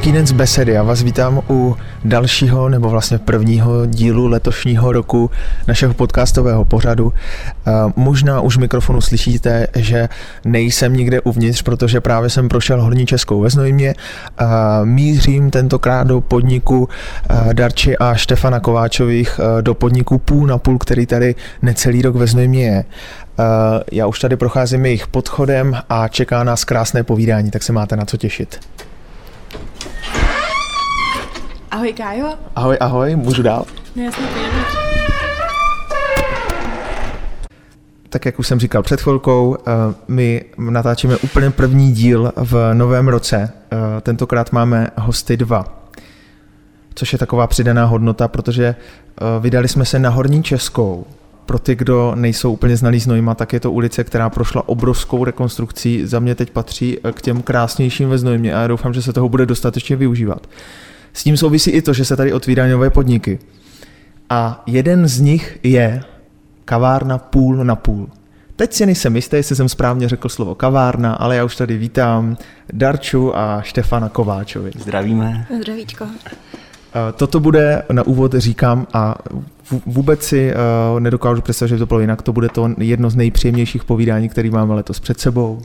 Hezký den z besedy. Já vás vítám u dalšího nebo vlastně prvního dílu letošního roku našeho podcastového pořadu. Eh, možná už mikrofonu slyšíte, že nejsem nikde uvnitř, protože právě jsem prošel Horní Českou ve Znojmě. Eh, mířím tentokrát do podniku eh, Darči a Štefana Kováčových, do podniku půl na půl, který tady necelý rok ve Znojmě je. Já už tady procházím jejich podchodem a čeká nás krásné povídání, tak se máte na co těšit. Ahoj Kájo. Ahoj, ahoj, můžu dál? No jasně, Tak jak už jsem říkal před chvilkou, eh, my natáčíme úplně první díl v novém roce. Eh, tentokrát máme hosty dva, což je taková přidaná hodnota, protože eh, vydali jsme se na Horní Českou. Pro ty, kdo nejsou úplně znalí z Nojma, tak je to ulice, která prošla obrovskou rekonstrukcí. Za mě teď patří k těm krásnějším ve Znojmě a já doufám, že se toho bude dostatečně využívat. S tím souvisí i to, že se tady otvírají nové podniky. A jeden z nich je kavárna půl na půl. Teď si nejsem jistý, jestli jsem správně řekl slovo kavárna, ale já už tady vítám Darču a Štefana Kováčovi. Zdravíme. Zdravíčko. Eh, toto bude na úvod, říkám, a vůbec si uh, nedokážu představit, že to bylo jinak. To bude to jedno z nejpříjemnějších povídání, který máme letos před sebou.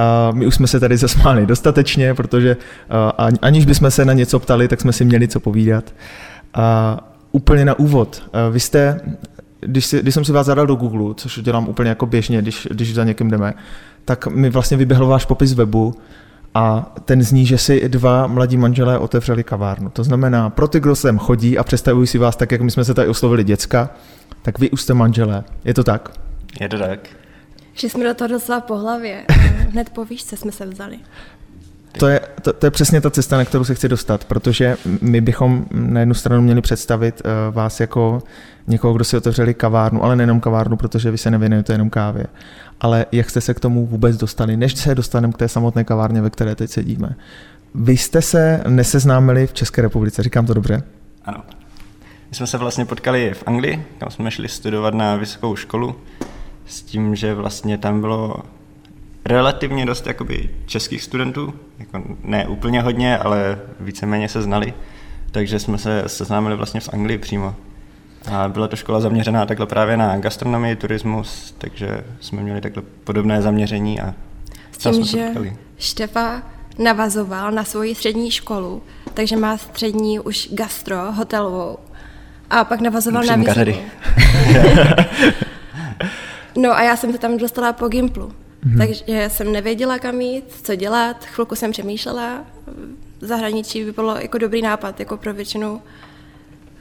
Uh, my už jsme se tady zasmáli dostatečně, protože uh, aniž bychom se na něco ptali, tak jsme si měli co povídat. Uh, úplně na úvod. Uh, vy jste, když, si, když jsem si vás zadal do Google, což dělám úplně jako běžně, když, když za někým jdeme, tak mi vlastně vyběhl váš popis webu a ten zní, že si dva mladí manželé otevřeli kavárnu. To znamená, pro ty, kdo sem chodí a představují si vás tak, jak my jsme se tady oslovili děcka, tak vy už jste manželé. Je to tak? Je to tak. Že jsme do toho docela po hlavě. Hned po výšce jsme se vzali. To je, to, to je přesně ta cesta, na kterou se chci dostat, protože my bychom na jednu stranu měli představit uh, vás jako někoho, kdo si otevřeli kavárnu, ale nejenom kavárnu, protože vy se nevěnujete jenom kávě. Ale jak jste se k tomu vůbec dostali, než se dostaneme k té samotné kavárně, ve které teď sedíme. Vy jste se neseznámili v České republice, říkám to dobře? Ano. My jsme se vlastně potkali v Anglii, kam jsme šli studovat na vysokou školu s tím, že vlastně tam bylo relativně dost jakoby českých studentů, jako ne úplně hodně, ale víceméně se znali, takže jsme se seznámili vlastně v Anglii přímo. A byla to škola zaměřená takhle právě na gastronomii, turismus, takže jsme měli takhle podobné zaměření a s tím, že Štefa navazoval na svoji střední školu, takže má střední už gastro, hotelovou. A pak navazoval Musím na vysokou. No a já jsem se tam dostala po Gimplu. Mm-hmm. Takže jsem nevěděla, kam jít, co dělat. Chvilku jsem přemýšlela. V zahraničí by bylo jako dobrý nápad, jako pro většinu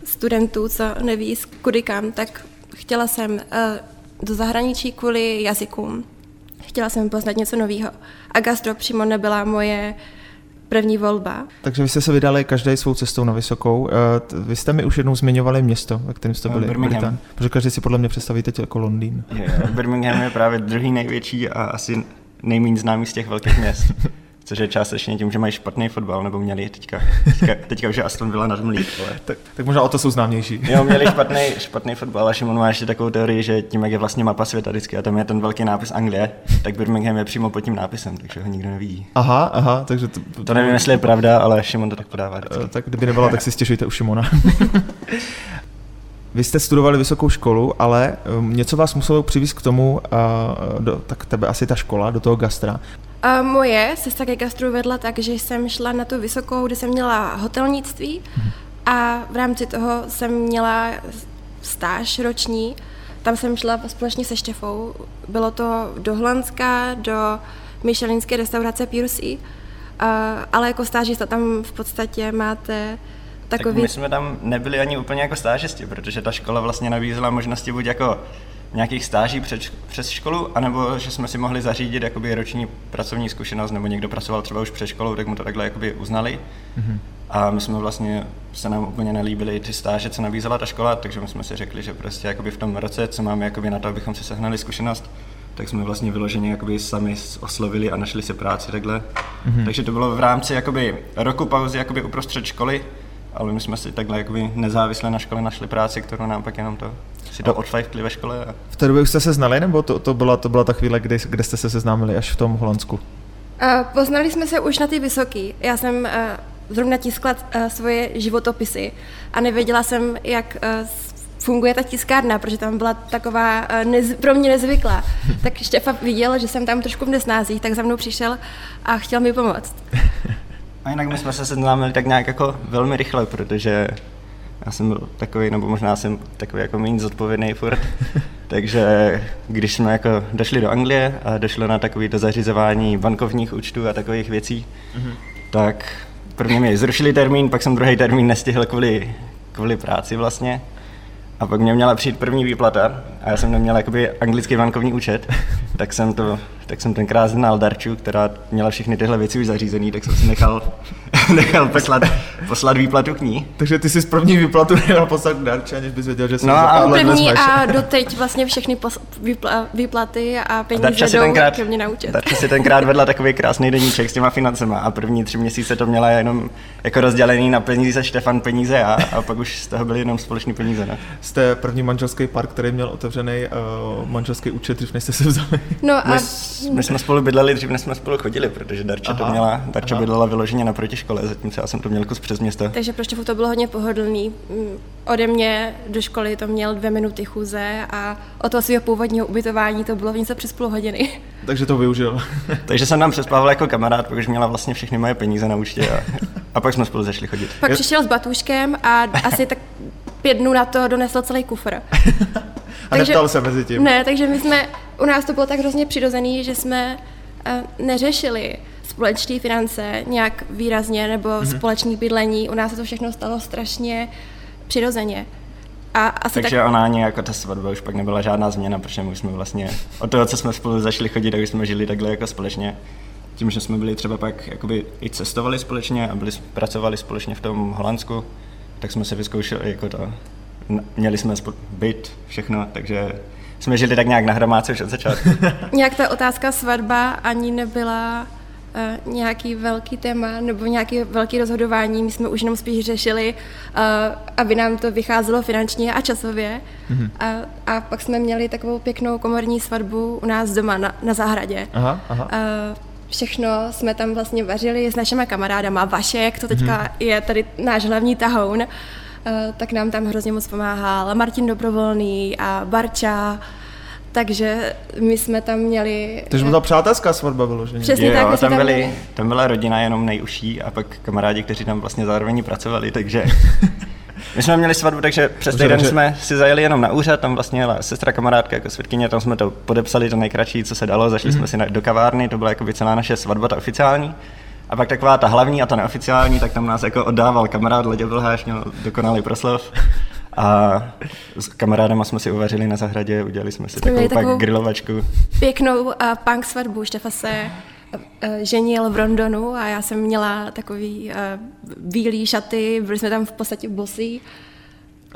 studentů, co neví kudy kam, tak chtěla jsem uh, do zahraničí kvůli jazykům. Chtěla jsem poznat něco nového. A gastro přímo nebyla moje uh, první volba. Takže vy jste se vydali každý svou cestou na vysokou. Eh, vy jste mi už jednou zmiňovali město, ve kterém jste byli. Birmingham. Britan. Protože každý si podle mě představí teď jako Londýn. Je, Birmingham je právě druhý největší a asi nejméně známý z těch velkých měst. což je částečně tím, že mají špatný fotbal, nebo měli teďka, teďka, teďka už je Aston Villa mlík, ale... tak, tak, možná o to jsou známější. Jo, měli špatný, špatný fotbal a Šimon má ještě takovou teorii, že tím, jak je vlastně mapa světa vždycky a tam je ten velký nápis Anglie, tak Birmingham je přímo pod tím nápisem, takže ho nikdo nevidí. Aha, aha, takže... To, to, nevím, jestli je pravda, ale Šimon to tak podává vždycky. Eh, tak kdyby nebyla, tak si stěžujte u Šimona. Vy jste studovali vysokou školu, ale um, něco vás muselo přivést k tomu, uh, do, tak tebe asi ta škola, do toho gastra. A moje se také gastru vedla tak, že jsem šla na tu vysokou, kde jsem měla hotelnictví a v rámci toho jsem měla stáž roční. Tam jsem šla společně se Štefou. Bylo to do Holandska, do Michelinské restaurace Piercy, ale jako stážista tam v podstatě máte takový... Tak my jsme tam nebyli ani úplně jako stážisti, protože ta škola vlastně nabízela možnosti buď jako nějakých stáží před, přes školu, anebo že jsme si mohli zařídit jakoby roční pracovní zkušenost, nebo někdo pracoval třeba už před školou, tak mu to takhle jakoby uznali. Mm-hmm. A my jsme vlastně, se nám úplně nelíbily ty stáže, co nabízela ta škola, takže my jsme si řekli, že prostě jakoby v tom roce, co máme jakoby na to, abychom si sehnali zkušenost, tak jsme vlastně vyloženě jakoby sami oslovili a našli si práci takhle. Mm-hmm. Takže to bylo v rámci jakoby roku pauzy jakoby uprostřed školy, ale my jsme si takhle jakoby nezávisle na škole našli práci, kterou nám pak jenom to si to odfajfkli ve škole. A... V té době už jste se znali, nebo to, to, byla, to byla ta chvíle, kdy, kde jste se seznámili až v tom Holandsku? Uh, poznali jsme se už na ty vysoký. Já jsem uh, zrovna tiskla uh, svoje životopisy a nevěděla jsem, jak uh, funguje ta tiskárna, protože tam byla taková uh, nez, pro mě nezvyklá. Tak Štěfa viděl, že jsem tam trošku v nesnází, tak za mnou přišel a chtěl mi pomoct. A jinak my jsme se seznámili tak nějak jako velmi rychle, protože já jsem byl takový, nebo možná jsem takový jako méně zodpovědný furt. Takže když jsme jako došli do Anglie a došlo na takový to zařizování bankovních účtů a takových věcí, mm-hmm. tak prvně mi zrušili termín, pak jsem druhý termín nestihl kvůli, kvůli práci vlastně. A pak mě měla přijít první výplata a já jsem neměl jakoby anglický bankovní účet, tak jsem, to, tak jsem tenkrát znal Darču, která měla všechny tyhle věci už zařízený, tak jsem si nechal, nechal poslat, poslat výplatu k ní. Takže ty jsi z první výplatu nechal poslat k Darči, aniž bys věděl, že jsi no a první a doteď vlastně všechny pos, výpla, výplaty a peníze Darča jdou tenkrát, ke mně na účet. Darča si tenkrát vedla takový krásný deníček s těma financema a první tři měsíce to měla jenom jako rozdělený na peníze Štefan, peníze a, a pak už z toho byly jenom společné peníze. Ne? Jste první manželský pár, který měl otevřený uh, manželský účet, dřív než jste se vzali. No a... my, my, jsme spolu bydleli, dřív než jsme spolu chodili, protože Darča aha, to měla, Darča aha. bydlela vyloženě naproti škole, zatímco já jsem to měl kus přes město. Takže prostě to bylo hodně pohodlný. Mm, ode mě do školy to měl dvě minuty chůze a o toho svého původního ubytování to bylo něco přes půl hodiny. Takže to využil. Takže jsem tam přespával jako kamarád, protože měla vlastně všechny moje peníze na účtě a, a pak jsme spolu zašli chodit. Pak přišel s batůžkem a asi tak pět dnů na to donesl celý kufr. A takže, neptal se mezi tím. Ne, takže my jsme, u nás to bylo tak hrozně přirozený, že jsme uh, neřešili společné finance nějak výrazně nebo mm-hmm. společné bydlení. U nás se to všechno stalo strašně přirozeně. A asi Takže tak... ona ani jako ta svatba už pak nebyla žádná změna, protože my jsme vlastně od toho, co jsme spolu začali chodit, tak jsme žili takhle jako společně. Tím, že jsme byli třeba pak jakoby i cestovali společně a byli, pracovali společně v tom Holandsku, tak jsme se vyzkoušeli jako to. Měli jsme byt, všechno, takže jsme žili tak nějak na hromádce už od začátku. nějak ta otázka svatba ani nebyla uh, nějaký velký téma nebo nějaký velký rozhodování. My jsme už jenom spíš řešili, uh, aby nám to vycházelo finančně a časově. Mm-hmm. A, a pak jsme měli takovou pěknou komorní svatbu u nás doma na, na zahradě. Aha, aha. Uh, všechno jsme tam vlastně vařili s našimi kamarádama. Vašek, to teďka mm-hmm. je tady náš hlavní tahoun, uh, tak nám tam hrozně moc pomáhal. Martin Dobrovolný a Barča, takže my jsme tam měli... Takže byla přátelská svatba vyloženě. Přesně jo, tak. Tam, byli, měli... tam byla rodina jenom nejužší a pak kamarádi, kteří tam vlastně zároveň pracovali, takže My jsme měli svatbu, takže přes týden jsme si zajeli jenom na úřad, tam vlastně jela sestra kamarádka jako svědkyně, tam jsme to podepsali to nejkratší, co se dalo, zašli mm-hmm. jsme mhm. si do kavárny, to byla jako celá naše svatba, ta oficiální. A pak taková ta hlavní a ta neoficiální, tak tam nás jako oddával kamarád Ledě Vlháš, měl dokonalý proslov. A s kamarádama jsme si uvařili na zahradě, udělali jsme si takovou, takovou pak grilovačku. Pěknou uh, punk svatbu, Štefa se uh, ženil v Rondonu a já jsem měla takový uh, bílý šaty, byli jsme tam v podstatě bosí.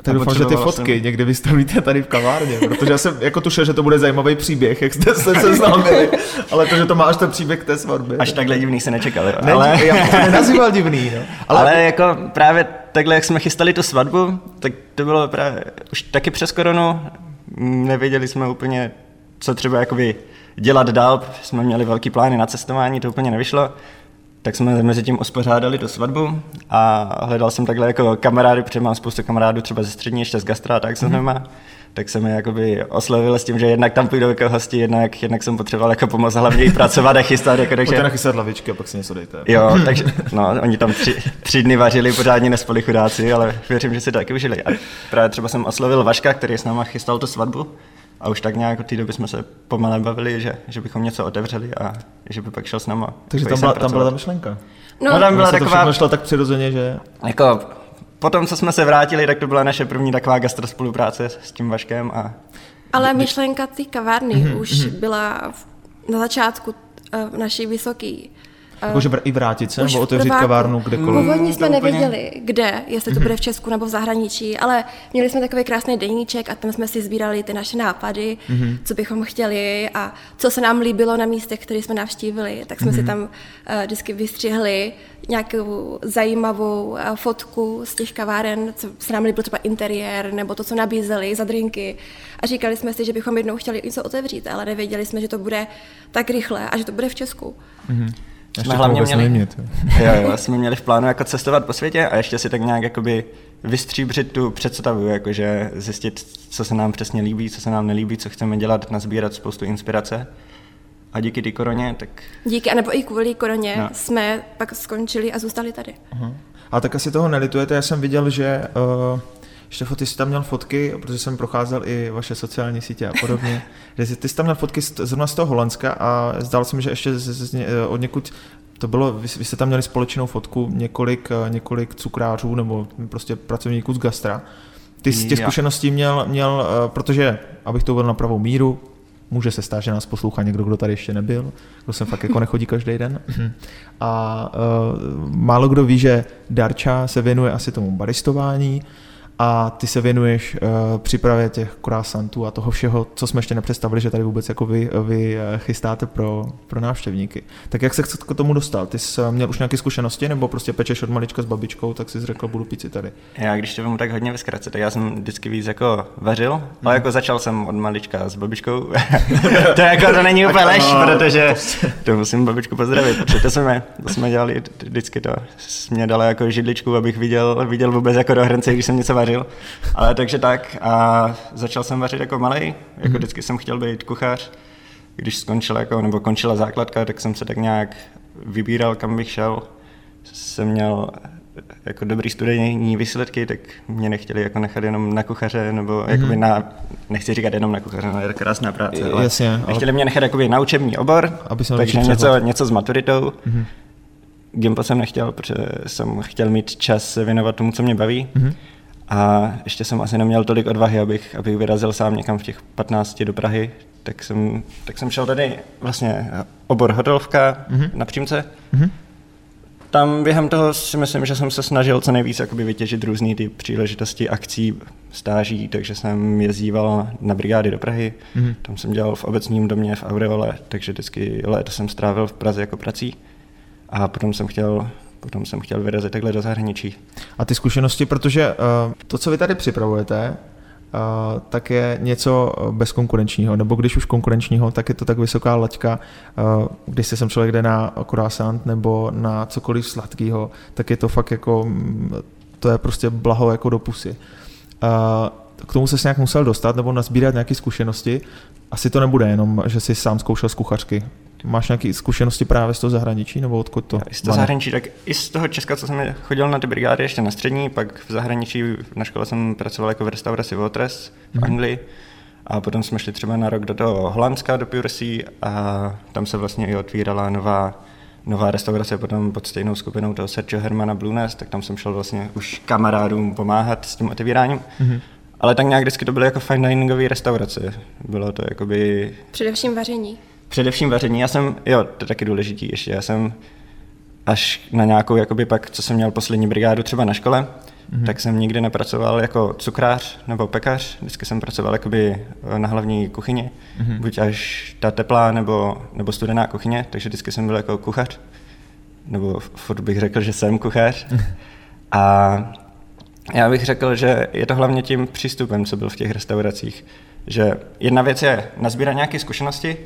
Tak doufám, že ty fotky jsem... někdy vystavíte tady v kavárně, protože já jsem jako tušil, že to bude zajímavý příběh, jak jste se seznámili, ale to, že to má až ten příběh k té svatbě. Až takhle divný se nečekal, jo. Ne, ale... Já to nenazýval divný, no. Ale... ale jako právě takhle, jak jsme chystali tu svatbu, tak to bylo právě už taky přes koronu, nevěděli jsme úplně, co třeba jakoby dělat dál, jsme měli velký plány na cestování, to úplně nevyšlo, tak jsme mezi tím uspořádali tu svatbu a hledal jsem takhle jako kamarády, protože mám spoustu kamarádů třeba ze střední, ještě z gastra, tak jsem mm-hmm. tak jsem je jakoby oslovil s tím, že jednak tam půjdu jako hosti, jednak, jednak jsem potřeboval jako pomoct hlavně i pracovat a chystat. Jako, takže... Pojďte nachystat lavičky a pak si něco dejte. Jo, takže no, oni tam tři, tři dny vařili, pořádně nespali chudáci, ale věřím, že si to taky užili. A právě třeba jsem oslovil Vaška, který s náma chystal tu svatbu a už tak nějak od té doby jsme se pomalé bavili, že, že bychom něco otevřeli a že by pak šel s náma. Takže tam byla, tam byla ta myšlenka. No, no tam byla taková... To šlo tak přirozeně, že... Jako, potom, co jsme se vrátili, tak to byla naše první taková gastrospolupráce s tím Vaškem a... Ale myšlenka té kavárny mm-hmm. už mm-hmm. byla v, na začátku uh, naší vysoký Jakože i vrátit se, nebo otevřít kavárnu kdekoliv? Původně jsme nevěděli, kde, jestli to bude v Česku nebo v zahraničí, ale měli jsme takový krásný deníček a tam jsme si sbírali ty naše nápady, mm-hmm. co bychom chtěli a co se nám líbilo na místech, které jsme navštívili, tak jsme mm-hmm. si mhm. tam uh, vždycky vystřihli nějakou zajímavou uh, fotku z těch kaváren, co se nám líbilo třeba interiér, nebo to, co nabízeli za drinky. A říkali jsme si, že bychom jednou chtěli něco otevřít, ale nevěděli jsme, že to bude tak rychle a že to bude v Česku. Mm-hmm. Jsme hlavně měli, mět, jo, jo, jsme měli v plánu jako cestovat po světě a ještě si tak nějak jakoby vystříbřit tu představu, jakože zjistit, co se nám přesně líbí, co se nám nelíbí, co chceme dělat, nazbírat spoustu inspirace. A díky té koroně, tak... Díky, anebo i kvůli koroně no. jsme pak skončili a zůstali tady. Uh-huh. A tak asi toho nelitujete, já jsem viděl, že uh, Štefo, ty jsi tam měl fotky, protože jsem procházel i vaše sociální sítě a podobně, ty jsi tam měl fotky zrovna z toho Holandska a zdál se mi, že ještě z, z, z, od někud to bylo, vy, vy jste tam měli společnou fotku několik, několik cukrářů nebo prostě pracovníků z gastra. Ty, ty zkušenosti měl, měl, eh, protože, abych to uvedl na pravou míru, může se stát, že nás poslouchá někdo, kdo tady ještě nebyl, kdo sem fakt jako nechodí každý den. A uh, málo kdo ví, že Darča se věnuje asi tomu baristování, a ty se věnuješ uh, přípravě těch croissantů a toho všeho, co jsme ještě nepředstavili, že tady vůbec jako vy, vy eh, chystáte pro, pro návštěvníky. Tak jak se k tomu dostal? Ty jsi měl už nějaké zkušenosti nebo prostě pečeš od malička s babičkou, tak jsi řekl, budu pít tady? Já když to vím tak hodně ve zkratce, tak já jsem vždycky víc jako vařil, hmm. ale jako začal jsem od malička s babičkou. to jako to není úplně lež, no, protože to musím babičku pozdravit, protože to jsme, to jsme dělali vždycky to. Mě dala jako židličku, abych viděl, viděl vůbec jako do hrnce, když jsem něco vařil. Ale takže tak a začal jsem vařit jako malý, jako mm vždycky jsem chtěl být kuchař. Když skončila jako, nebo končila základka, tak jsem se tak nějak vybíral, kam bych šel. Jsem měl jako dobrý studijní výsledky, tak mě nechtěli jako nechat jenom na kuchaře, nebo mm-hmm. jakoby na, nechci říkat jenom na kuchaře, no, je to krásná práce, ale Jasně, nechtěli ale... mě nechat jakoby na učební obor, Aby takže něco, něco s maturitou. Mm-hmm. Gimpo jsem nechtěl, protože jsem chtěl mít čas se věnovat tomu, co mě baví. Mm-hmm. A ještě jsem asi neměl tolik odvahy, abych, abych vyrazil sám někam v těch 15 do Prahy, tak jsem, tak jsem šel tady vlastně obor hotelovka mm-hmm. na přímce. Mm-hmm. Tam během toho si myslím, že jsem se snažil co nejvíc jakoby vytěžit různé ty příležitosti akcí, stáží, takže jsem jezdíval na brigády do Prahy, mm-hmm. tam jsem dělal v obecním domě v Aureole, takže vždycky léto jsem strávil v Praze jako prací. A potom jsem chtěl potom jsem chtěl vyrazit takhle do zahraničí. A ty zkušenosti, protože uh, to, co vy tady připravujete, uh, tak je něco bezkonkurenčního, nebo když už konkurenčního, tak je to tak vysoká laťka, když se sem člověk jde na croissant nebo na cokoliv sladkého, tak je to fakt jako, mm, to je prostě blaho jako do pusy. K tomu se nějak musel dostat nebo nazbírat nějaké zkušenosti. Asi to nebude jenom, že jsi sám zkoušel z kuchařky. Máš nějaké zkušenosti právě z toho zahraničí, nebo odkud to? I z toho zahraničí, tak i z toho Česka, co jsem chodil na ty brigády ještě na střední, pak v zahraničí na škole jsem pracoval jako v restauraci Votres v. Anglii. A potom jsme šli třeba na rok do toho Holandska, do Pursey a tam se vlastně i otvírala nová, nová restaurace potom pod stejnou skupinou toho Sergio Hermana Blue Nest, tak tam jsem šel vlastně už kamarádům pomáhat s tím otevíráním. Mm-hmm. Ale tak nějak vždycky to byly jako fine diningové restaurace. Bylo to jakoby... Především vaření. Především vaření. Já jsem, jo, to je taky důležitý ještě. Já jsem až na nějakou, jakoby pak, co jsem měl poslední brigádu třeba na škole, mm-hmm. tak jsem nikdy nepracoval jako cukrář nebo pekař. Vždycky jsem pracoval jakoby na hlavní kuchyni, mm-hmm. buď až ta teplá nebo, nebo studená kuchyně, takže vždycky jsem byl jako kuchař. Nebo furt bych řekl, že jsem kuchař. A já bych řekl, že je to hlavně tím přístupem, co byl v těch restauracích. Že jedna věc je nazbírat nějaké zkušenosti,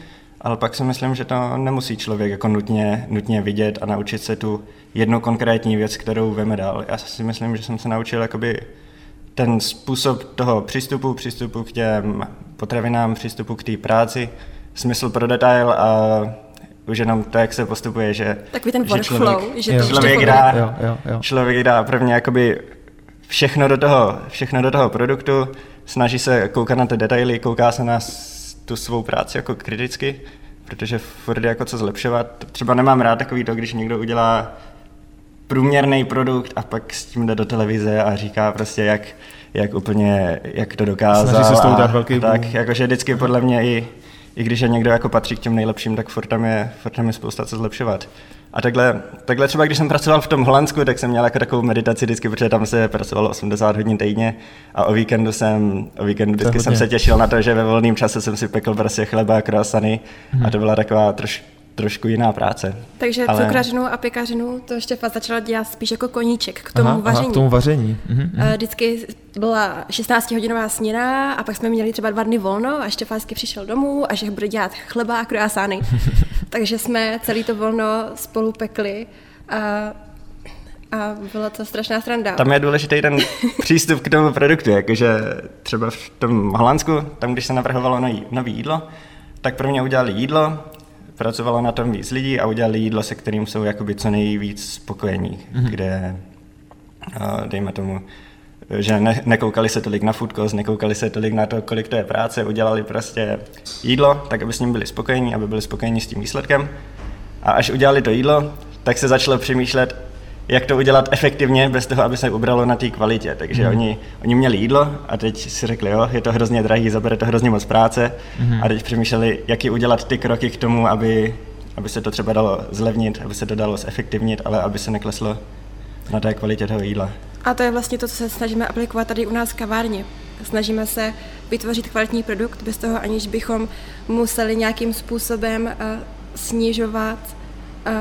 ale pak si myslím, že to nemusí člověk jako nutně, nutně vidět a naučit se tu jednu konkrétní věc, kterou veme dál. Já si myslím, že jsem se naučil jakoby ten způsob toho přístupu, přístupu k těm potravinám, přístupu k té práci, smysl pro detail a už jenom to, jak se postupuje, že, Takový ten že člověk, že to člověk, dá, jo, jo, jo. člověk dá prvně jakoby všechno do, toho, všechno do toho produktu, snaží se koukat na ty detaily, kouká se na tu svou práci jako kriticky, protože furt jako co zlepšovat. Třeba nemám rád takový to, když někdo udělá průměrný produkt a pak s tím jde do televize a říká prostě, jak, jak úplně, jak to dokázal. Snaží se s tou dát velký Tak, jakože vždycky podle mě i, i když je někdo jako patří k těm nejlepším, tak furt tam je, furt tam je spousta co zlepšovat. A takhle, takhle třeba, když jsem pracoval v tom Holandsku, tak jsem měl jako takovou meditaci vždycky, protože tam se pracovalo 80 hodin týdně a o víkendu jsem, o víkendu vždycky jsem se těšil na to, že ve volném čase jsem si pekl prostě chleba a croissany mm. a to byla taková troš, trošku jiná práce. Takže ale... cukrařinu a pekařinu to Štěfa začala dělat spíš jako koníček k tomu aha, vaření. Aha, k tomu vaření. Mhm, mhm. Vždycky byla 16-hodinová směna a pak jsme měli třeba dva dny volno a Štěfa vždycky přišel domů a že bude dělat chleba a kruasány. Takže jsme celý to volno spolu pekli a a byla to strašná sranda. Tam je důležitý ten přístup k tomu produktu, jakože třeba v tom Holandsku, tam když se navrhovalo nový jídlo, tak pro mě udělali jídlo, pracovalo na tom víc lidí a udělali jídlo, se kterým jsou jakoby co nejvíc spokojení, mm-hmm. kde, dejme tomu, že ne, nekoukali se tolik na food cost, nekoukali se tolik na to, kolik to je práce, udělali prostě jídlo, tak aby s ním byli spokojení, aby byli spokojení s tím výsledkem. A až udělali to jídlo, tak se začalo přemýšlet, jak to udělat efektivně, bez toho, aby se ubralo na té kvalitě. Takže mm. oni, oni měli jídlo a teď si řekli, jo, je to hrozně drahý, zabere to hrozně moc práce mm. a teď přemýšleli, jak je udělat ty kroky k tomu, aby, aby se to třeba dalo zlevnit, aby se to dalo zefektivnit, ale aby se nekleslo na té kvalitě toho jídla. A to je vlastně to, co se snažíme aplikovat tady u nás v kavárně. Snažíme se vytvořit kvalitní produkt bez toho, aniž bychom museli nějakým způsobem uh, snižovat uh,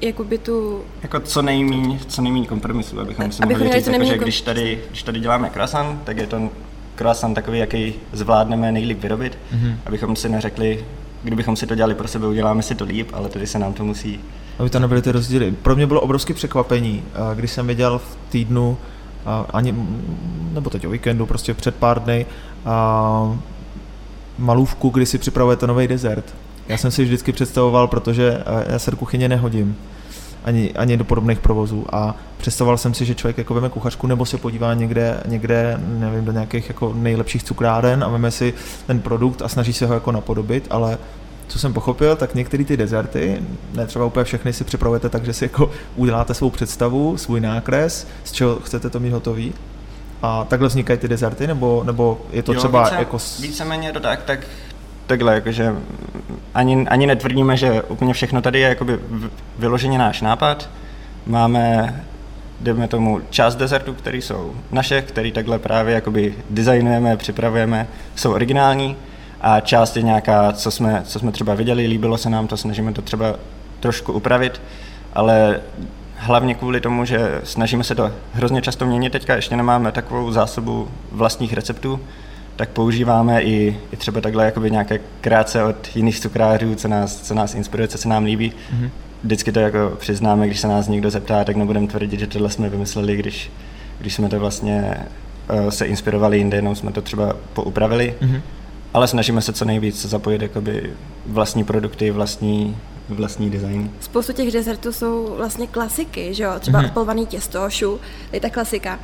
jakoby tu... Jako co nejméně, co nejméně kompromisů, abychom si mohli říct, jako, že když tady, když tady děláme croissant, tak je to croissant takový, jaký zvládneme nejlíp vyrobit, mm-hmm. abychom si neřekli, kdybychom si to dělali pro sebe, uděláme si to líp, ale tady se nám to musí... Aby to nebyly ty rozdíly. Pro mě bylo obrovské překvapení, když jsem viděl v týdnu, ani, nebo teď o víkendu, prostě před pár dny, malůvku, kdy si připravujete nový dezert. Já jsem si vždycky představoval, protože já se do kuchyně nehodím, ani, ani do podobných provozů a představoval jsem si, že člověk jako veme kuchařku nebo se podívá někde, někde nevím, do nějakých jako nejlepších cukráren a veme si ten produkt a snaží se ho jako napodobit, ale co jsem pochopil, tak některé ty dezerty, ne třeba úplně všechny si připravujete tak, že si jako uděláte svou představu, svůj nákres, z čeho chcete to mít hotový. A takhle vznikají ty dezerty, nebo, nebo je to jo, třeba více, jako... Víceméně to tak, tak takhle, jakože ani, ani netvrdíme, že úplně všechno tady je jakoby vyloženě náš nápad. Máme, jdeme tomu, část dezertů, které jsou naše, které takhle právě jakoby designujeme, připravujeme, jsou originální a část je nějaká, co jsme, co jsme třeba viděli, líbilo se nám to, snažíme to třeba trošku upravit, ale hlavně kvůli tomu, že snažíme se to hrozně často měnit, teďka ještě nemáme takovou zásobu vlastních receptů, tak používáme i, i třeba takhle jakoby nějaké kreace od jiných cukrářů, co nás, co nás inspiruje, co se nám líbí. Mm-hmm. Vždycky to jako přiznáme, když se nás někdo zeptá, tak nebudeme tvrdit, že tohle jsme vymysleli, když, když jsme to vlastně uh, se inspirovali jinde, jenom jsme to třeba poupravili. Mm-hmm. Ale snažíme se co nejvíc zapojit jakoby vlastní produkty, vlastní, vlastní design. Spoustu těch dezertů jsou vlastně klasiky, že jo? Třeba mm-hmm. těsto, šu, je ta klasika.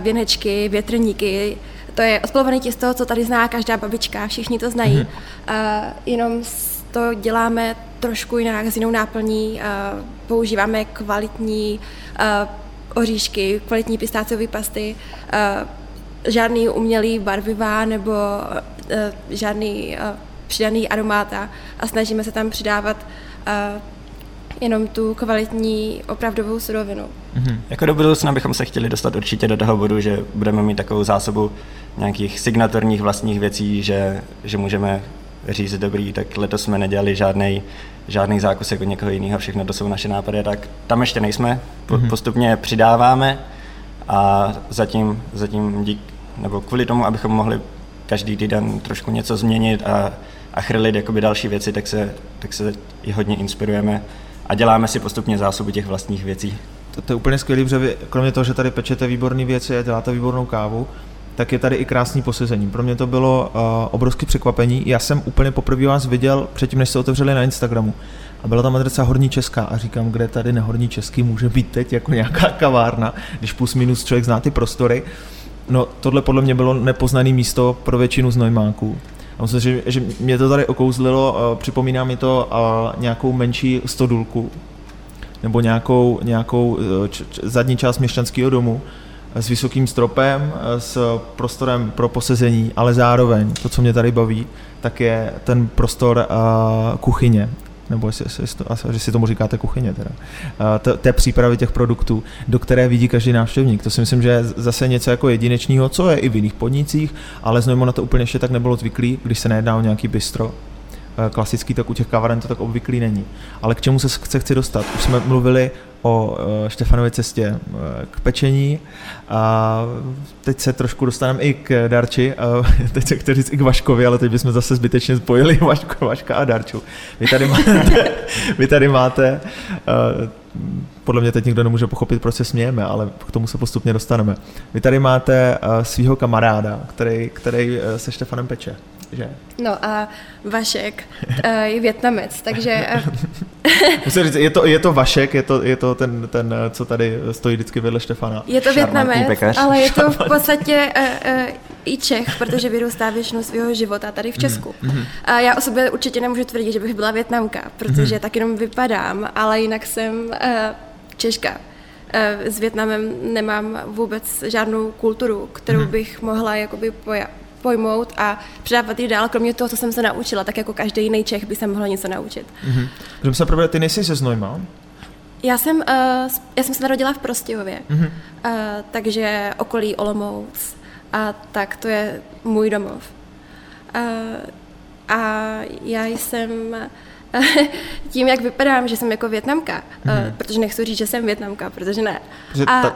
Věnečky, větrníky, to je odplovené těsto, co tady zná každá babička, všichni to znají. Mm-hmm. Uh, jenom to děláme trošku jinak, s jinou náplní, uh, používáme kvalitní uh, oříšky, kvalitní pistáciové pasty, uh, žádný umělý barvivá nebo uh, žádný uh, přidaný aromáta a snažíme se tam přidávat uh, jenom tu kvalitní opravdovou surovinu. Mm-hmm. Jako do budoucna bychom se chtěli dostat určitě do toho bodu, že budeme mít takovou zásobu nějakých signatorních vlastních věcí, že, že můžeme říct dobrý, tak letos jsme nedělali žádný žádný zákusek od někoho jiného, všechno to jsou naše nápady, tak tam ještě nejsme, mm-hmm. postupně přidáváme a zatím, zatím dík, nebo kvůli tomu, abychom mohli každý týden trošku něco změnit a, a chrlit jakoby další věci, tak se, tak se i hodně inspirujeme a děláme si postupně zásobu těch vlastních věcí. To, to je úplně skvělý, protože vy, kromě toho, že tady pečete výborné věci a děláte výbornou kávu, tak je tady i krásný posezení. Pro mě to bylo uh, obrovské překvapení. Já jsem úplně poprvé vás viděl předtím, než se otevřeli na Instagramu. A byla tam adresa Horní Česká a říkám, kde tady na Horní Český může být teď jako nějaká kavárna, když plus minus člověk zná ty prostory. No tohle podle mě bylo nepoznané místo pro většinu znojmáků. A musím že, že mě to tady okouzlilo, připomíná mi to nějakou menší stodulku, nebo nějakou, nějakou uh, č, č, zadní část měšťanského domu, s vysokým stropem, s prostorem pro posezení, ale zároveň to, co mě tady baví, tak je ten prostor uh, kuchyně nebo jestli, jestli, jestli si tomu říkáte kuchyně teda, uh, té přípravy těch produktů, do které vidí každý návštěvník. To si myslím, že je zase něco jako jedinečného, co je i v jiných podnicích, ale znovu na to úplně ještě tak nebylo zvyklý, když se nejedná o nějaký bistro. eh, klasický, tak u těch kaváren to tak obvyklý není. Ale k čemu se chce chci dostat? Už jsme mluvili o eh, Štefanově cestě k pečení a teď se trošku dostaneme i k Darči, teď se chci říct i k Vaškovi, ale teď bychom zase zbytečně spojili Vaško, Vaška a Darču. Vy tady máte, vy tady máte podle mě teď nikdo nemůže pochopit, proč se smějeme, ale k tomu se postupně dostaneme. Vy tady máte svého kamaráda, který, který se Štefanem peče, že? No a Vašek uh, je větnamec, takže... Musím říct, je to, je to Vašek, je to, je to ten, ten, co tady stojí vždycky vedle Štefana. Je to větnamec, ale je to v podstatě uh, uh, i Čech, protože vyrůstá většinou svého života tady v Česku. Mm-hmm. A já o sobě určitě nemůžu tvrdit, že bych byla větnamka, protože mm-hmm. tak jenom vypadám, ale jinak jsem uh, Češka. Eh, s Větnamem nemám vůbec žádnou kulturu, kterou hmm. bych mohla jakoby poja- pojmout a předávat ji dál, kromě toho, co jsem se naučila, tak jako každý jiný Čech by se mohla něco naučit. Mm-hmm. Můžeme se probrat, ty nejsi ze Znojma? Já jsem, uh, já jsem se narodila v Prostějově, mm-hmm. uh, takže okolí Olomouc a tak to je můj domov. Uh, a já jsem tím, jak vypadám, že jsem jako větnamka, mm-hmm. uh, protože nechci říct, že jsem větnamka, protože ne. Protože a,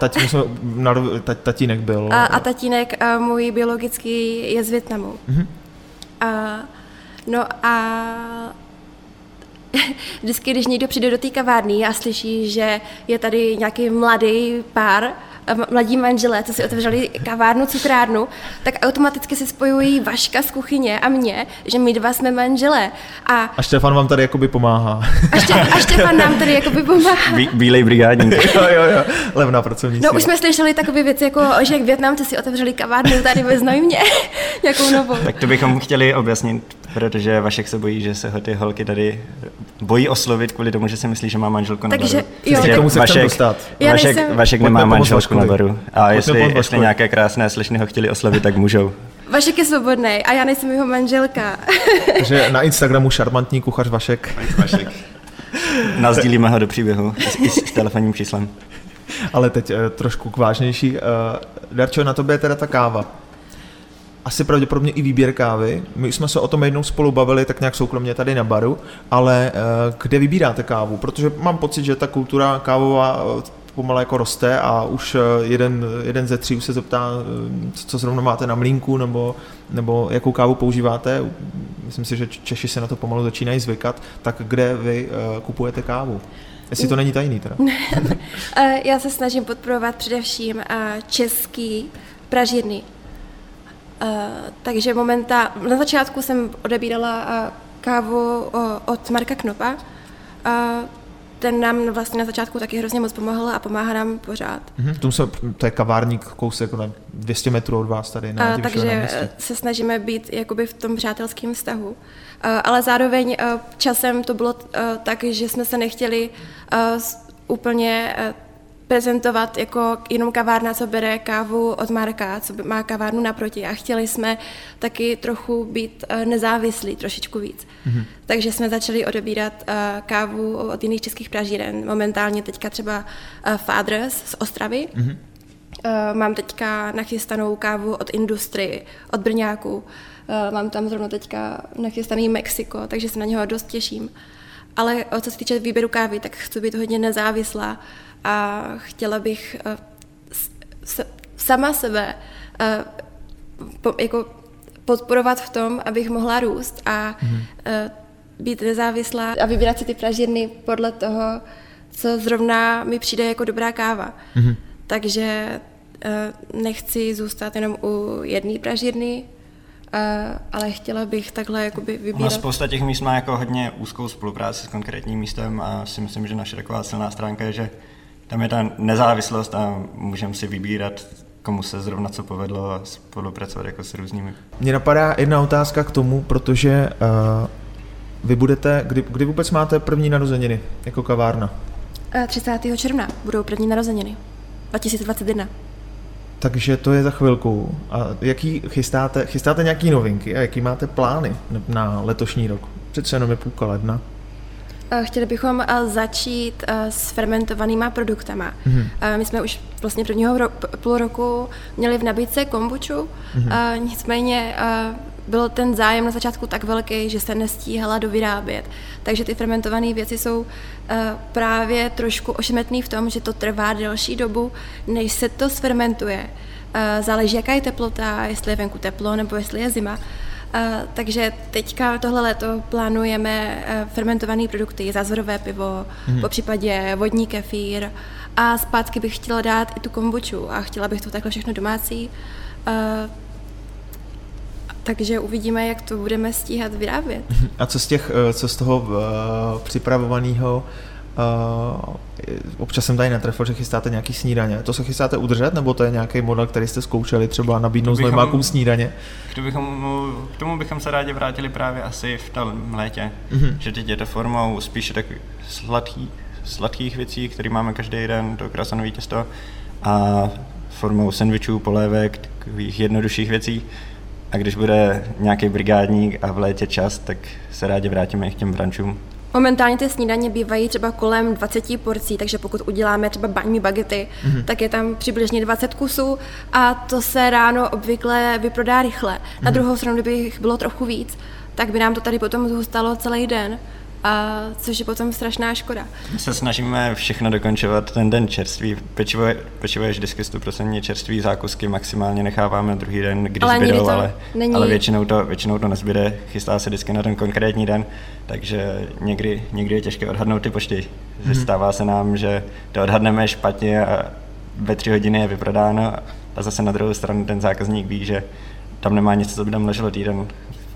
tatínek byl... A, a tatínek uh, můj biologický je z Větnamu. Mm-hmm. Uh, no a vždycky, když někdo přijde do té kavárny a slyší, že je tady nějaký mladý pár, mladí manželé, co si otevřeli kavárnu, cukrárnu, tak automaticky si spojují Vaška z kuchyně a mě, že my dva jsme manželé. A, a Štefan vám tady jakoby pomáhá. A, Ště, a Štefan nám tady jakoby pomáhá. Bí, bílej brigádník. jo, jo, jo, levná pracovní No už jsme slyšeli takové věci, jako že jak Větnamci si otevřeli kavárnu tady ve Znojmě, nějakou novou. Tak to bychom chtěli objasnit protože Vašek se bojí, že se ho ty holky tady bojí oslovit kvůli tomu, že si myslí, že má manželku na Takže, baru. Jo, Takže tomu se Vašek, dostat. Vašek, nejsem... Vašek nemá manželku na baru. A jestli, jestli nějaké krásné slečny ho chtěli oslovit, tak můžou. Vašek je svobodný a já nejsem jeho manželka. Takže na Instagramu šarmantní kuchař Vašek. Vašek. Nazdílíme ho do příběhu s, s telefonním číslem. Ale teď eh, trošku k vážnější. Eh, Darčo, na tobě je teda ta káva asi pravděpodobně i výběr kávy. My jsme se o tom jednou spolu bavili tak nějak soukromně tady na baru, ale eh, kde vybíráte kávu? Protože mám pocit, že ta kultura kávová eh, pomalu jako roste a už eh, jeden, jeden ze tří už se zeptá, co zrovna máte na mlínku nebo, nebo jakou kávu používáte. Myslím si, že Češi se na to pomalu začínají zvykat. Tak kde vy kupujete kávu? Jestli to není tajný teda. Já se snažím podporovat především český pražírny takže momenta, na začátku jsem odebírala uh, kávu uh, od Marka Knopa. Uh, ten nám vlastně na začátku taky hrozně moc pomohl a pomáhá nám pořád. Mm-hmm. Tom se, to je kavárník kousek na 200 metrů od vás tady na uh, Takže se snažíme být jakoby v tom přátelském vztahu. Uh, ale zároveň uh, časem to bylo uh, tak, že jsme se nechtěli uh, úplně prezentovat jako jenom kavárna, co bere kávu od Marka, co má kavárnu naproti a chtěli jsme taky trochu být eh, nezávislí trošičku víc. Mm-hmm. Takže jsme začali odebírat uh, kávu od jiných českých pražíren. Momentálně teďka třeba uh, Fathers z Ostravy. Mm-hmm. Uh, mám teďka nachystanou kávu od Industry, od Brňáku. Uh, mám tam zrovna teďka nachystaný Mexiko, takže se na něho dost těším. Ale co se týče výběru kávy, tak chci být hodně nezávislá a chtěla bych s, sama sebe po, jako podporovat v tom, abych mohla růst a mm. být nezávislá a vybírat si ty pražírny podle toho, co zrovna mi přijde jako dobrá káva. Mm. Takže nechci zůstat jenom u jedné pražírny, ale chtěla bych takhle jakoby vybírat. Ono spousta těch míst má jako hodně úzkou spolupráci s konkrétním místem a si myslím, že naše taková silná stránka je, že tam je ta nezávislost a můžeme si vybírat, komu se zrovna co povedlo a spolupracovat jako s různými. Mně napadá jedna otázka k tomu, protože uh, vy budete, kdy, kdy vůbec máte první narozeniny jako kavárna? 30. Eh, června budou první narozeniny. 2021. Takže to je za chvilku. A jaký chystáte, chystáte nějaký novinky a jaký máte plány na letošní rok? Přece jenom je půlka ledna. Eh, chtěli bychom eh, začít eh, s fermentovanýma produktama. Mm-hmm. My jsme už vlastně prvního ro- půl roku měli v nabídce kombuču, mm-hmm. nicméně byl ten zájem na začátku tak velký, že se nestíhala dovyrábět. Takže ty fermentované věci jsou právě trošku ošemetný v tom, že to trvá delší dobu, než se to sfermentuje. Záleží, jaká je teplota, jestli je venku teplo nebo jestli je zima. Takže teďka tohle léto plánujeme uh, fermentované produkty, zázvorové pivo, mm. po případě vodní kefír a zpátky bych chtěla dát i tu kombuču a chtěla bych to takhle všechno domácí. Uh, takže uvidíme, jak to budeme stíhat vyrábět. A co z, těch, co z toho připravovaného občas jsem tady netrefil, že chystáte nějaký snídaně. To se chystáte udržet, nebo to je nějaký model, který jste zkoušeli třeba nabídnout znojmákům snídaně? Kdybychom, k tomu bychom se rádi vrátili právě asi v tom létě, mm-hmm. že teď je to formou spíše tak sladký, sladkých věcí, které máme každý den, to krasanový těsto, a formou sandvičů, polévek, takových jednodušších věcí. A když bude nějaký brigádník a v létě čas, tak se rádi vrátíme i k těm brančům. Momentálně ty snídaně bývají třeba kolem 20 porcí, takže pokud uděláme třeba baňmi bagety, mm-hmm. tak je tam přibližně 20 kusů a to se ráno obvykle vyprodá rychle. Mm-hmm. Na mhm. druhou stranu, kdyby jich bylo trochu víc, tak by nám to tady potom zůstalo celý den a což je potom strašná škoda. My se snažíme všechno dokončovat ten den čerství. Pečivo je, pečivo je vždycky 100% čerství, zákusky maximálně necháváme druhý den, když ale zbydou, ale, není... ale většinou, to, většinou to nezbyde, chystá se vždycky na ten konkrétní den, takže někdy, někdy je těžké odhadnout ty počty. Mm-hmm. Stává se nám, že to odhadneme špatně a ve tři hodiny je vyprodáno a zase na druhou stranu ten zákazník ví, že tam nemá nic, co by tam leželo týden.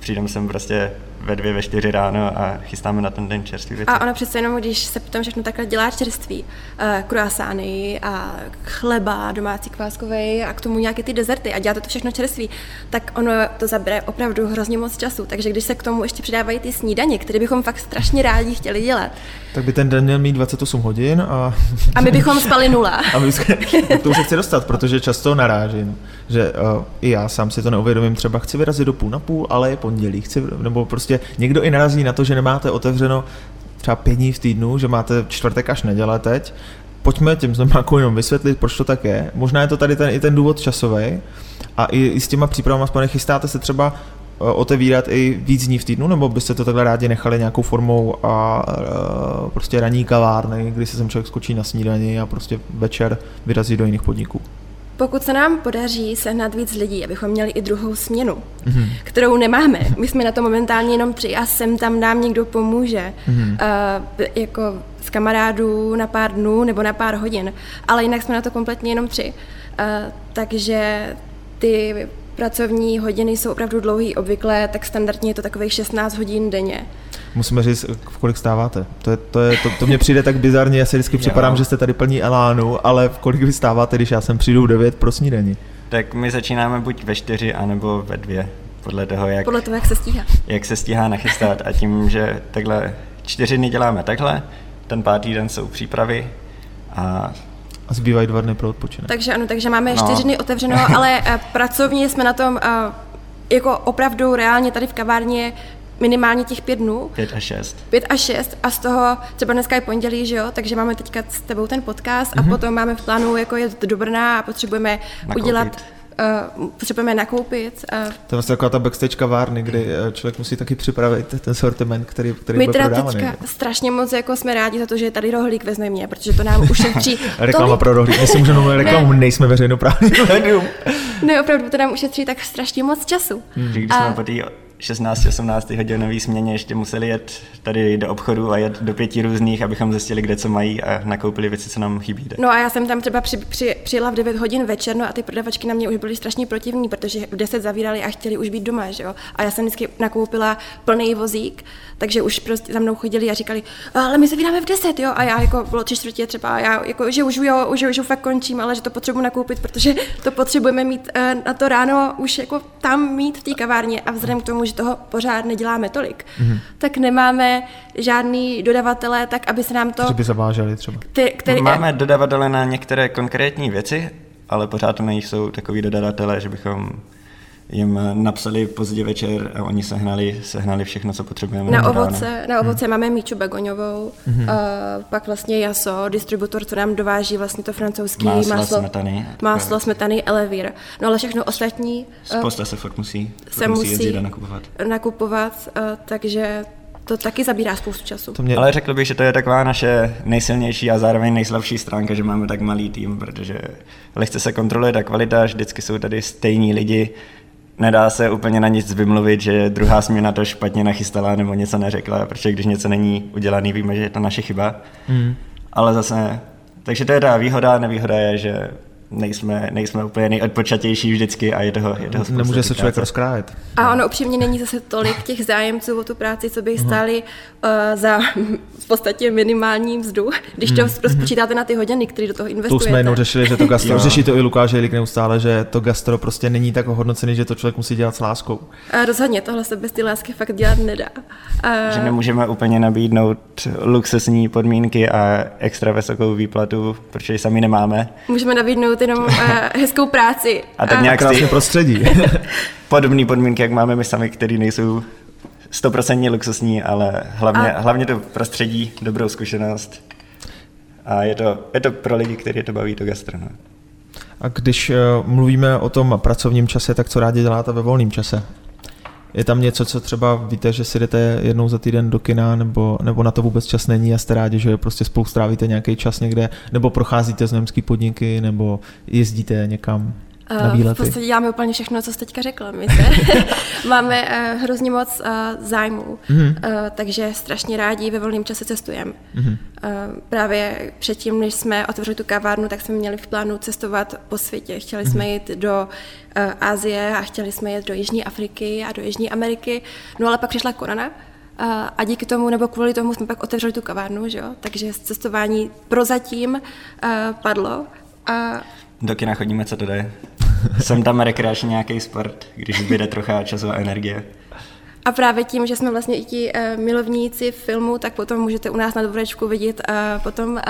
Přijdeme sem prostě ve dvě, ve čtyři ráno a chystáme na ten den čerstvý věci. A ono přece jenom, když se potom všechno takhle dělá čerství, uh, kruasány a chleba domácí kváskový a k tomu nějaké ty dezerty a děláte to všechno čerství, tak ono to zabere opravdu hrozně moc času. Takže když se k tomu ještě přidávají ty snídaně, které bychom fakt strašně rádi chtěli dělat. Tak by ten den měl mít 28 hodin a... A my bychom spali nula. a my bychom, k tomu se chci dostat, protože často narážím, že uh, i já sám si to neuvědomím, třeba chci vyrazit do půl na půl, ale je pondělí, chci, nebo prostě někdo i narazí na to, že nemáte otevřeno třeba pět dní v týdnu, že máte čtvrtek až neděle teď, pojďme těm znovákům jenom vysvětlit, proč to tak je. Možná je to tady ten, i ten důvod časový a i, i s těma přípravama spane chystáte se třeba eh, otevírat i víc dní v týdnu, nebo byste to takhle rádi nechali nějakou formou a, a eh, prostě raní kavárny, kdy se sem člověk skočí na snídani a prostě večer vyrazí do jiných podniků? Pokud se nám podaří sehnat víc lidí, abychom měli i druhou směnu, mm-hmm. kterou nemáme, my jsme na to momentálně jenom tři a sem tam nám někdo pomůže, mm-hmm. uh, jako z kamarádů na pár dnů nebo na pár hodin, ale jinak jsme na to kompletně jenom tři. Uh, takže ty pracovní hodiny jsou opravdu dlouhý, obvykle tak standardně je to takových 16 hodin denně musíme říct, v kolik stáváte. To, je, to, je, to, to mě přijde tak bizarně, já si vždycky připadám, že jste tady plní elánu, ale v kolik vy stáváte, když já sem přijdu v 9 pro snídani? Tak my začínáme buď ve 4, anebo ve 2, podle toho, jak, podle toho, jak se stíhá. Jak se stíhá nachystat a tím, že takhle čtyři dny děláme takhle, ten pátý den jsou přípravy a a zbývají dva dny pro odpočinek. Takže ano, takže máme no. čtyři dny otevřeno, ale uh, pracovně jsme na tom uh, jako opravdu reálně tady v kavárně minimálně těch pět dnů. Pět a šest. Pět a šest a z toho třeba dneska je pondělí, že jo, takže máme teďka s tebou ten podcast mm-hmm. a mhm. potom máme v plánu jako jet do Brna a potřebujeme Nakoupit. udělat Uh, potřebujeme nakoupit. Uh, to je vlastně taková ta backstage kavárny, kdy eh, člověk musí taky připravit ten sortiment, který, který My bude teda prodávaný. teďka strašně moc jako jsme rádi za to, že je tady rohlík ve Znojmě, protože to nám ušetří... Reklama tolik... pro rohlík, myslím, že mluvit reklamu, ne. nejsme veřejnoprávní médium. ne, opravdu, to nám ušetří tak strašně moc času. Hmm. Když a... jsme po 16-18 hodinový směně ještě museli jet tady do obchodu a jet do pěti různých, abychom zjistili, kde co mají a nakoupili věci, co nám chybí. No a já jsem tam třeba při, při, přijela v 9 hodin večer, no a ty prodavačky na mě už byly strašně protivní, protože v 10 zavírali a chtěli už být doma, že jo. A já jsem vždycky nakoupila plný vozík, takže už prostě za mnou chodili a říkali, ale my se vydáme v 10, jo. A já jako bylo tři čtvrtě třeba, já jako, že už jo, už, už fakt končím, ale že to potřebuji nakoupit, protože to potřebujeme mít uh, na to ráno už jako tam mít v té kavárně a vzhledem k tomu, že toho pořád neděláme tolik, mm-hmm. tak nemáme žádný dodavatele, tak aby se nám to... Kteří by zaváželi třeba. Ty, který, Máme dodavatele na některé konkrétní věci, ale pořád to nejsou takový dodavatelé, že bychom jim napsali pozdě večer a oni sehnali, sehnali všechno, co potřebujeme. Na ovoce, na ovoce hmm. máme Míču Begoňovou, hmm. uh, pak vlastně Jaso, distributor, co nám dováží vlastně to francouzský máslo, máslo smetany. Máslo, smetany, Elevir. No ale všechno ostatní... Uh, Spousta se fakt musí, se musí, musí nakupovat. nakupovat uh, takže to taky zabírá spoustu času. To mě... Ale řekl bych, že to je taková naše nejsilnější a zároveň nejslabší stránka, že máme tak malý tým, protože lehce se kontroluje ta kvalita, vždycky jsou tady stejní lidi, nedá se úplně na nic vymluvit, že druhá směna to špatně nachystala nebo něco neřekla, protože když něco není udělaný, víme, že je to naše chyba. Mm. Ale zase, takže to je ta výhoda, nevýhoda je, že nejsme, nejsme úplně nejodpočatější vždycky a je toho, je toho Nemůže se člověk rozkrájet. A ono upřímně není zase tolik těch zájemců o tu práci, co by stáli za v podstatě minimální mzdu, když to hmm. spočítáte na ty hodiny, které do toho investujete. Tu jsme jenom řešili, že to gastro, řeší to i Lukáš Jelik neustále, že to gastro prostě není tak ohodnocený, že to člověk musí dělat s láskou. A rozhodně, tohle se bez ty lásky fakt dělat nedá. A... Že nemůžeme úplně nabídnout luxusní podmínky a extra vysokou výplatu, protože sami nemáme. Můžeme nabídnout jenom uh, hezkou práci. A tak nějak krásné prostředí. Podobné podmínky, jak máme my sami, které nejsou stoprocentně luxusní, ale hlavně, a... hlavně to prostředí, dobrou zkušenost. A je to, je to pro lidi, kteří to baví, to gastro. No. A když uh, mluvíme o tom pracovním čase, tak co rádi děláte ve volném čase? Je tam něco, co třeba víte, že si jdete jednou za týden do kina, nebo, nebo na to vůbec čas není a jste rádi, že prostě spolu strávíte nějaký čas někde, nebo procházíte z podniky, nebo jezdíte někam? Na výlety? V podstatě děláme úplně všechno, co jste teďka řekla. My se máme uh, hrozně moc uh, zájmů, mm-hmm. uh, takže strašně rádi ve volném čase cestujeme. Mm-hmm. Uh, právě předtím, než jsme otevřeli tu kavárnu, tak jsme měli v plánu cestovat po světě. Chtěli mm-hmm. jsme jít do uh, Asie a chtěli jsme jít do Jižní Afriky a do Jižní Ameriky, no ale pak přišla korona, Uh, a díky tomu, nebo kvůli tomu jsme pak otevřeli tu kavárnu, že jo? takže cestování prozatím uh, padlo. A do kina chodíme, co to jde. Jsem tam rekreační nějaký sport, když zbyde trocha času a energie. A právě tím, že jsme vlastně i ti uh, milovníci filmu, tak potom můžete u nás na dvorečku vidět uh, potom uh,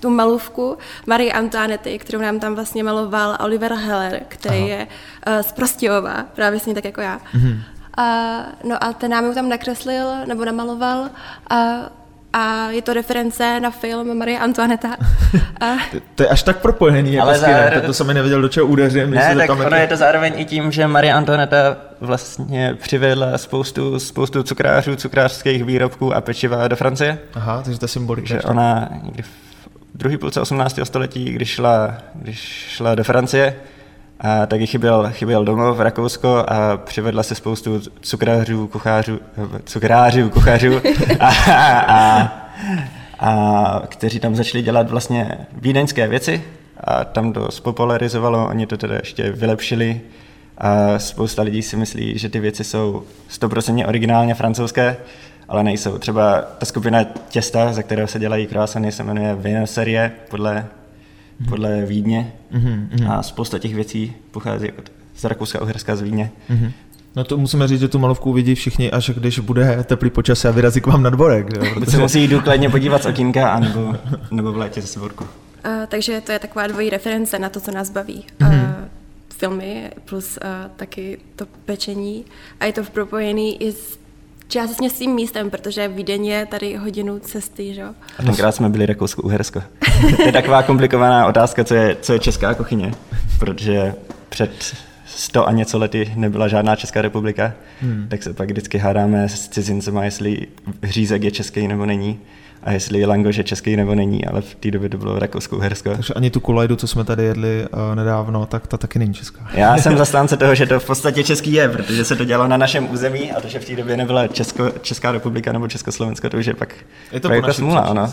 tu malůvku Marie Antoinette, kterou nám tam vlastně maloval Oliver Heller, který Aha. je uh, z Prostějova, právě stejně tak jako já. Mm-hmm. Uh, no a ten nám ji tam nakreslil nebo namaloval uh, a je to reference na film Marie Antoineta. A... to je až tak propojený, jako Ale zároveň... to jsem mi nevěděl, do čeho udeřím. Ne, tak ono je to zároveň i tím, že Marie Antoineta vlastně přivedla spoustu, spoustu cukrářů, cukrářských výrobků a pečiva do Francie. Aha, takže to je symbolika. Že ona někdy v druhé půlce 18. století, když šla, když šla do Francie, a taky chyběl, chyběl domov v Rakousko a přivedla se spoustu cukrářů, kuchářů, cukrářů, kuchařů a, a, a, kteří tam začali dělat vlastně vídeňské věci a tam to spopularizovalo, oni to teda ještě vylepšili a spousta lidí si myslí, že ty věci jsou 100% originálně francouzské, ale nejsou. Třeba ta skupina těsta, za kterého se dělají krásany, se jmenuje Vinoserie, podle. Podle Vídně mm-hmm. a spousta těch věcí pochází z Rakouska, Uherska, z Vídně. Mm-hmm. No to musíme říct, že tu malovku uvidí všichni, až když bude teplý počasí a vyrazí k vám na dvorek. Jo? Protože... se musí důkladně podívat z okýnka, anebo, nebo v létě ze svorku. Uh, takže to je taková dvojí reference na to, co nás baví. Mm-hmm. Uh, filmy plus uh, taky to pečení a je to propojený i s částečně s tím místem, protože Vídeň je tady hodinu cesty, že? A tenkrát jsme byli Rakousko-Uhersko. to je taková komplikovaná otázka, co je, co je česká kuchyně, protože před sto a něco lety nebyla žádná Česká republika, hmm. tak se pak vždycky hádáme s cizincema, jestli hřízek je český nebo není a jestli langoš je český nebo není, ale v té době to bylo Rakousko-Uhersko. Takže ani tu kulajdu, co jsme tady jedli uh, nedávno, tak ta taky není česká. Já jsem zastánce toho, že to v podstatě český je, protože se to dělalo na našem území a to, že v té době nebyla Česko, Česká republika nebo Československo, to už je pak je to jako smůla, ano.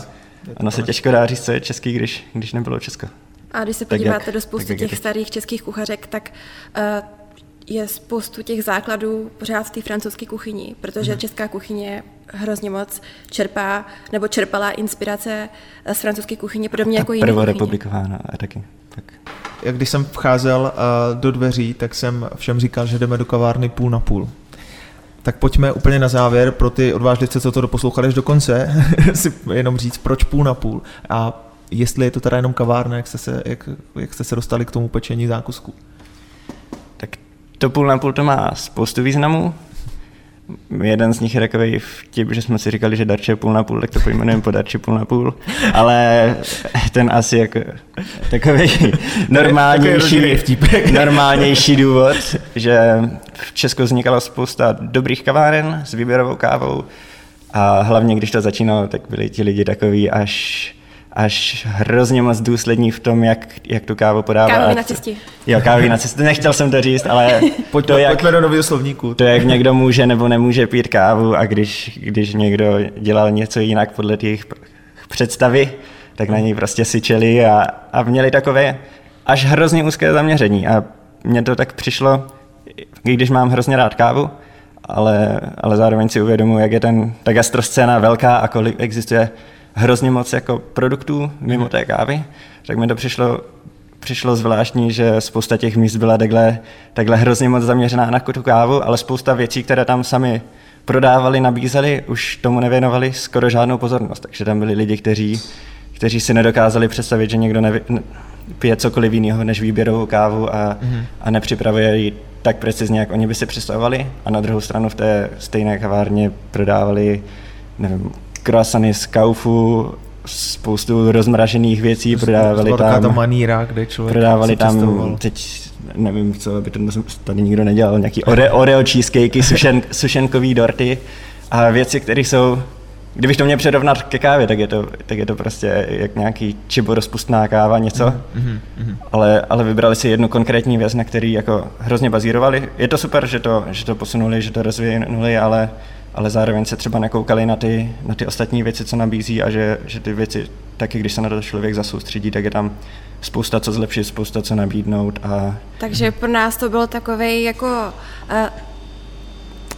Ono se těžko dá říct, co je český, když, když nebylo Česko. A když se podíváte jak, do spousty těch starých českých kuchařek, tak uh, je spoustu těch základů pořád v té francouzské kuchyni, protože hmm. česká kuchyně hrozně moc čerpá, nebo čerpala inspirace z francouzské kuchyně, podobně jako jiné Prvorepublikována a taky. Tak. Jak když jsem vcházel uh, do dveří, tak jsem všem říkal, že jdeme do kavárny půl na půl. Tak pojďme úplně na závěr pro ty odvážlivce, co to doposlouchali až do konce, si jenom říct, proč půl na půl. A jestli je to teda jenom kavárna, jak jste se, jak, jak jste se dostali k tomu pečení zákusku. To půl na půl to má spoustu významů. Jeden z nich je takový vtip, že jsme si říkali, že darče je půl na půl, tak to pojmenujeme po darči půl na půl. Ale ten asi jako takový normálnější, normálnější důvod, že v Česku vznikala spousta dobrých kaváren s výběrovou kávou a hlavně když to začínalo, tak byli ti lidi takový až až hrozně moc důslední v tom, jak, jak tu kávu podávat. Kávy na cestě. Jo, kávy na cestě. Nechtěl jsem to říct, ale pojďme, to, jak, pojďme do nového slovníku. To, jak někdo může nebo nemůže pít kávu a když, když někdo dělal něco jinak podle těch představy, tak na něj prostě syčeli a, a měli takové až hrozně úzké zaměření. A mně to tak přišlo, i když mám hrozně rád kávu, ale, ale zároveň si uvědomuji, jak je ten, ta gastroscéna velká a kolik existuje hrozně moc jako produktů mimo mhm. té kávy, tak mi to přišlo, přišlo zvláštní, že spousta těch míst byla takhle, takhle hrozně moc zaměřená na tu kávu, ale spousta věcí, které tam sami prodávali, nabízeli, už tomu nevěnovali skoro žádnou pozornost. Takže tam byli lidi, kteří, kteří si nedokázali představit, že někdo neví, ne, pije cokoliv jiného než výběrovou kávu a, mm-hmm. a nepřipravuje ji tak precizně, jak oni by si představovali. A na druhou stranu v té stejné kavárně prodávali nevím, croissany z Kaufu, spoustu rozmražených věcí, prodávali tam... ta maníra, kde člověk Prodávali tam, teď nevím, co aby to tady nikdo nedělal, nějaký ore, Oreo cheesecakey, sušen, sušenkový dorty a věci, které jsou Kdybych to měl přirovnat ke kávě, tak je to, tak je to prostě jak nějaký čibo rozpustná káva, něco. Mm-hmm. Ale, ale vybrali si jednu konkrétní věc, na který jako hrozně bazírovali. Je to super, že to, že to posunuli, že to rozvinuli, ale ale zároveň se třeba nekoukali na ty, na ty ostatní věci, co nabízí a že, že ty věci, taky když se na to člověk zasoustředí, tak je tam spousta co zlepšit, spousta co nabídnout. A... Takže pro nás to bylo takové jako uh,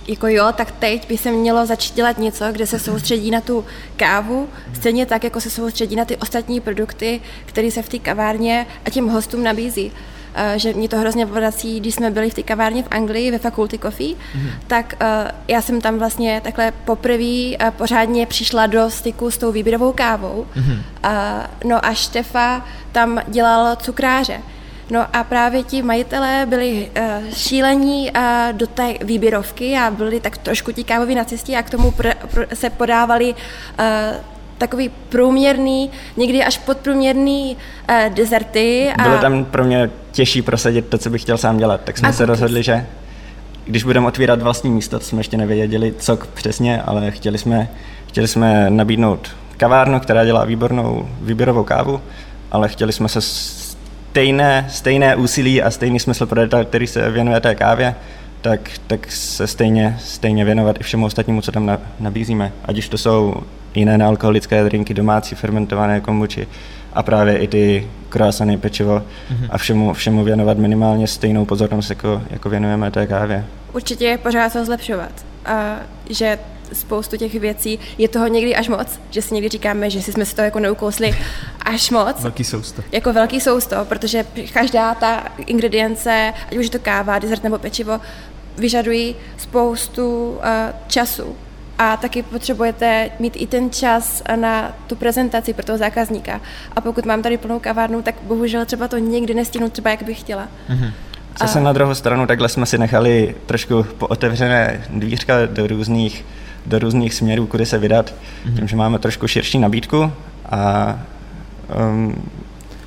jako jo, tak teď by se mělo začít dělat něco, kde se soustředí na tu kávu, stejně tak, jako se soustředí na ty ostatní produkty, které se v té kavárně a těm hostům nabízí. Eh, že mě to hrozně vrací, když jsme byli v té kavárně v Anglii ve Faculty Coffee, mm-hmm. tak uh, já jsem tam vlastně takhle poprvé uh, pořádně přišla do styku s tou výběrovou kávou. Mm-hmm. No a Štefa tam dělal cukráře. No a právě ti majitelé byli uh, šílení uh, do té výběrovky a byli tak trošku ti kávoví na cestě a k tomu pr- pr- se podávali uh, takový průměrný, někdy až podprůměrný uh, dezerty. A... Bylo tam pro mě těžší prosadit to, co bych chtěl sám dělat, tak jsme a se rozhodli, že když budeme otvírat vlastní místo, to jsme ještě nevěděli, co přesně, ale chtěli jsme, chtěli jsme nabídnout kavárnu, která dělá výbornou výběrovou kávu, ale chtěli jsme se stejné, stejné úsilí a stejný smysl pro detail, který se věnuje té kávě, tak, tak se stejně, stejně věnovat i všemu ostatnímu, co tam nabízíme. Ať už to jsou jiné nealkoholické drinky, domácí fermentované kombuči a právě i ty croissany, pečivo mm-hmm. a všemu, všemu věnovat minimálně stejnou pozornost, jako, jako věnujeme té kávě. Určitě je pořád co zlepšovat. A že spoustu těch věcí je toho někdy až moc, že si někdy říkáme, že si jsme si to jako neukousli až moc. Velký sousto. Jako velký sousto, protože každá ta ingredience, ať už je to káva, dezert nebo pečivo, vyžadují spoustu uh, času a taky potřebujete mít i ten čas na tu prezentaci pro toho zákazníka. A pokud mám tady plnou kavárnu, tak bohužel třeba to někdy nestihnu třeba, jak bych chtěla. Mm-hmm. Zase a... na druhou stranu takhle jsme si nechali trošku pootevřené dvířka do různých, do různých směrů, kudy se vydat, mm-hmm. tím, že máme trošku širší nabídku a um,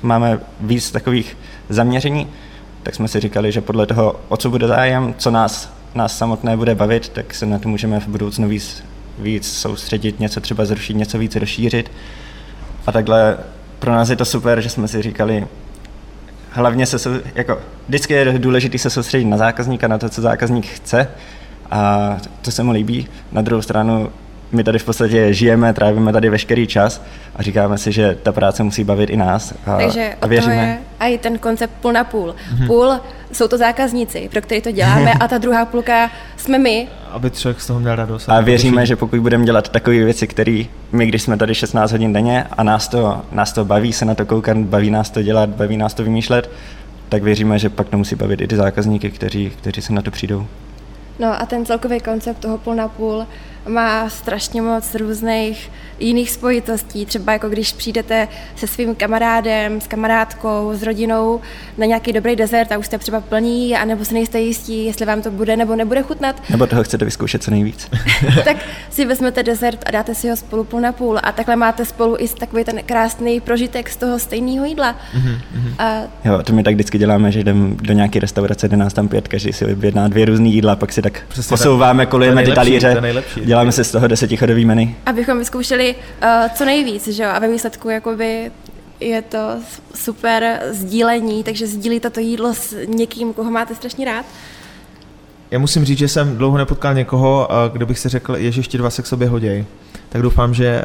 máme víc takových zaměření, tak jsme si říkali, že podle toho, o co bude zájem, co nás nás samotné bude bavit, tak se na to můžeme v budoucnu víc, víc soustředit, něco třeba zrušit, něco víc rozšířit. A takhle pro nás je to super, že jsme si říkali, hlavně se, jako, vždycky je důležité se soustředit na zákazníka, na to, co zákazník chce a to se mu líbí. Na druhou stranu my tady v podstatě žijeme, trávíme tady veškerý čas a říkáme si, že ta práce musí bavit i nás. A, Takže a věříme. je a i ten koncept půl na půl. Mm-hmm. Půl jsou to zákazníci, pro který to děláme a ta druhá půlka jsme my. Aby člověk z toho měl radost. A věříme, že pokud budeme dělat takové věci, které my, když jsme tady 16 hodin denně a nás to, nás to baví se na to koukat, baví nás to dělat, baví nás to vymýšlet, tak věříme, že pak to musí bavit i ty zákazníky, kteří, kteří se na to přijdou. No a ten celkový koncept toho půl na půl má strašně moc různých jiných spojitostí. Třeba jako když přijdete se svým kamarádem, s kamarádkou, s rodinou na nějaký dobrý dezert a už jste třeba plní, anebo si nejste jistí, jestli vám to bude nebo nebude chutnat. Nebo toho chcete vyzkoušet co nejvíc. tak si vezmete dezert a dáte si ho spolu půl na půl a takhle máte spolu i takový ten krásný prožitek z toho stejného jídla. Mm-hmm. A... Jo, to my tak vždycky děláme, že jdeme do nějaké restaurace, jde nás tam pět, každý si objedná dvě různé jídla, pak si tak Přesně posouváme, kolujeme ty talíře, děláme se z toho desetichodový menu. Abychom vyzkoušeli uh, co nejvíc, že jo, a ve výsledku jakoby je to super sdílení, takže sdílíte to jídlo s někým, koho máte strašně rád. Já musím říct, že jsem dlouho nepotkal někoho, eh, kdo bych si řekl, že ještě dva se k sobě hodějí. Tak doufám, že eh,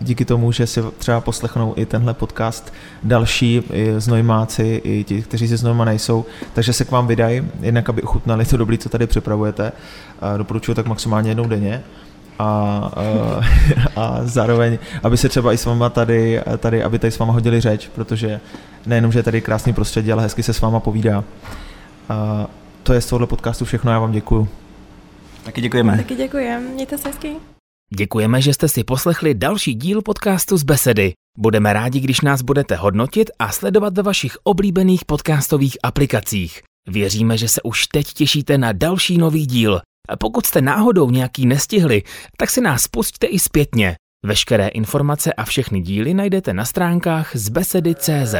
díky tomu, že si třeba poslechnou i tenhle podcast další i znojmáci, i ti, kteří ze Znojma nejsou, takže se k vám vydají, jednak aby ochutnali to dobré, co tady připravujete. Doporučuji tak maximálně jednou denně a, a, zároveň, aby se třeba i s váma tady, tady, aby tady s váma hodili řeč, protože nejenom, že je tady krásný prostředí, ale hezky se s váma povídá. To je z tohohle podcastu všechno, já vám děkuju. Taky děkujeme. Taky děkujeme, mějte se hezky. Děkujeme, že jste si poslechli další díl podcastu z Besedy. Budeme rádi, když nás budete hodnotit a sledovat ve vašich oblíbených podcastových aplikacích. Věříme, že se už teď těšíte na další nový díl. Pokud jste náhodou nějaký nestihli, tak si nás pusťte i zpětně. Veškeré informace a všechny díly najdete na stránkách z besedy.cz.